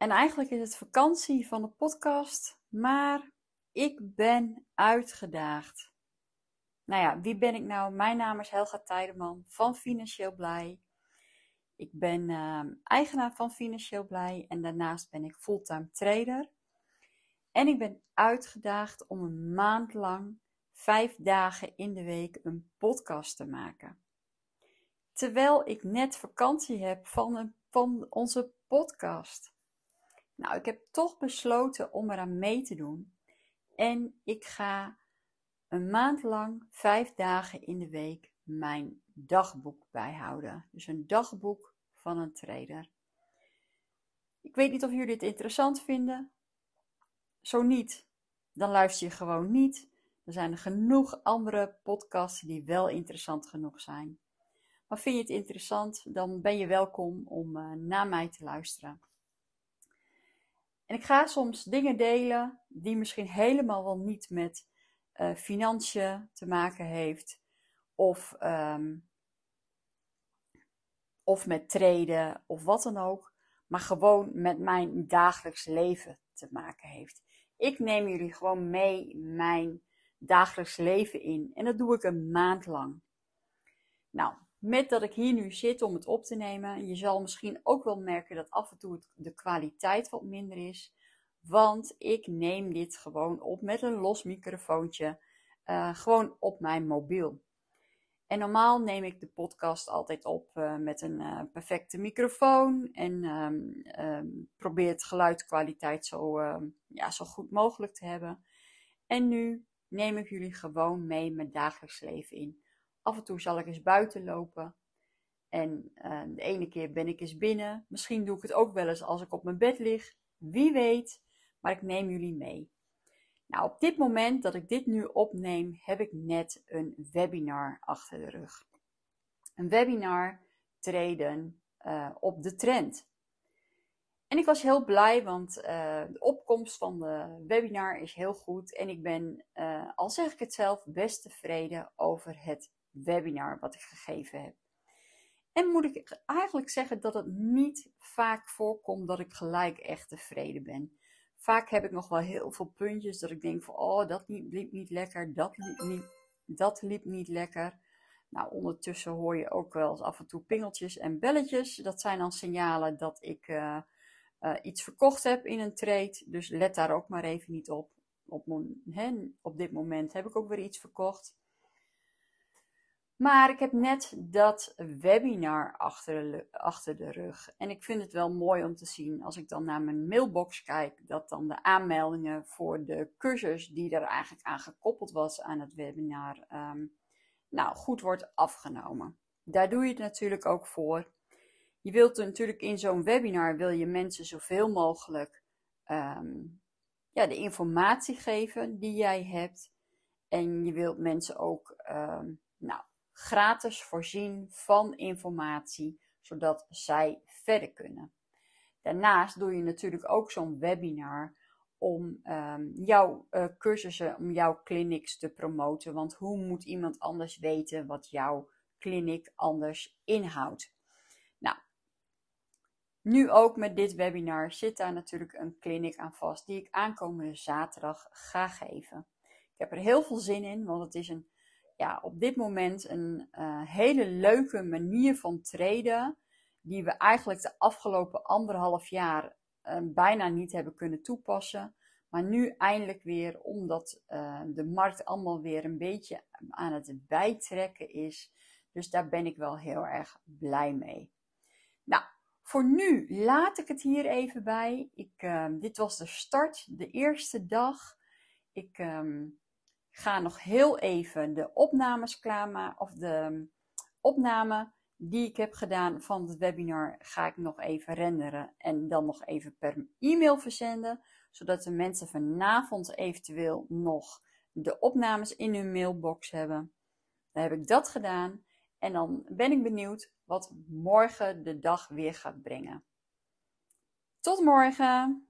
En eigenlijk is het vakantie van de podcast, maar ik ben uitgedaagd. Nou ja, wie ben ik nou? Mijn naam is Helga Tijdeman van Financieel Blij. Ik ben uh, eigenaar van Financieel Blij en daarnaast ben ik fulltime trader. En ik ben uitgedaagd om een maand lang, vijf dagen in de week, een podcast te maken. Terwijl ik net vakantie heb van onze podcast. Nou, ik heb toch besloten om eraan mee te doen. En ik ga een maand lang, vijf dagen in de week, mijn dagboek bijhouden. Dus een dagboek van een trader. Ik weet niet of jullie het interessant vinden. Zo niet, dan luister je gewoon niet. Er zijn genoeg andere podcasts die wel interessant genoeg zijn. Maar vind je het interessant, dan ben je welkom om uh, naar mij te luisteren. En ik ga soms dingen delen die misschien helemaal wel niet met uh, financiën te maken heeft. Of, um, of met treden of wat dan ook. Maar gewoon met mijn dagelijks leven te maken heeft. Ik neem jullie gewoon mee mijn dagelijks leven in. En dat doe ik een maand lang. Nou, met dat ik hier nu zit om het op te nemen. Je zal misschien ook wel merken dat af en toe de kwaliteit wat minder is. Want ik neem dit gewoon op met een los microfoontje. Uh, gewoon op mijn mobiel. En normaal neem ik de podcast altijd op uh, met een uh, perfecte microfoon. En um, um, probeer het geluidskwaliteit zo, uh, ja, zo goed mogelijk te hebben. En nu neem ik jullie gewoon mee mijn dagelijks leven in. Af en toe zal ik eens buiten lopen. En de ene keer ben ik eens binnen. Misschien doe ik het ook wel eens als ik op mijn bed lig. Wie weet. Maar ik neem jullie mee. Nou, op dit moment dat ik dit nu opneem, heb ik net een webinar achter de rug. Een webinar treden uh, op de trend. En ik was heel blij, want uh, de opkomst van de webinar is heel goed. En ik ben, uh, al zeg ik het zelf, best tevreden over het webinar wat ik gegeven heb. En moet ik eigenlijk zeggen dat het niet vaak voorkomt dat ik gelijk echt tevreden ben. Vaak heb ik nog wel heel veel puntjes dat ik denk van, oh, dat liep niet lekker, dat liep niet, dat liep niet lekker. Nou, ondertussen hoor je ook wel eens af en toe pingeltjes en belletjes. Dat zijn dan signalen dat ik uh, uh, iets verkocht heb in een trade. Dus let daar ook maar even niet op. Op, op dit moment heb ik ook weer iets verkocht. Maar ik heb net dat webinar achter de, achter de rug. En ik vind het wel mooi om te zien als ik dan naar mijn mailbox kijk, dat dan de aanmeldingen voor de cursus die er eigenlijk aan gekoppeld was aan het webinar, um, nou goed wordt afgenomen. Daar doe je het natuurlijk ook voor. Je wilt natuurlijk in zo'n webinar wil je mensen zoveel mogelijk um, ja, de informatie geven die jij hebt. En je wilt mensen ook nou, gratis voorzien van informatie, zodat zij verder kunnen. Daarnaast doe je natuurlijk ook zo'n webinar om um, jouw uh, cursussen, om jouw clinics te promoten. Want hoe moet iemand anders weten wat jouw clinic anders inhoudt? Nou, nu ook met dit webinar zit daar natuurlijk een clinic aan vast die ik aankomende zaterdag ga geven. Ik heb er heel veel zin in, want het is een ja, op dit moment een uh, hele leuke manier van traden. Die we eigenlijk de afgelopen anderhalf jaar uh, bijna niet hebben kunnen toepassen. Maar nu eindelijk weer, omdat uh, de markt allemaal weer een beetje aan het bijtrekken is. Dus daar ben ik wel heel erg blij mee. Nou, voor nu laat ik het hier even bij. Ik, dit was de start, de eerste dag. Ik um, ga nog heel even de opnames klaarmaken, of de opname die ik heb gedaan van het webinar, ga ik nog even renderen en dan nog even per e-mail verzenden, zodat de mensen vanavond eventueel nog de opnames in hun mailbox hebben. Dan heb ik dat gedaan en dan ben ik benieuwd wat morgen de dag weer gaat brengen. Tot morgen!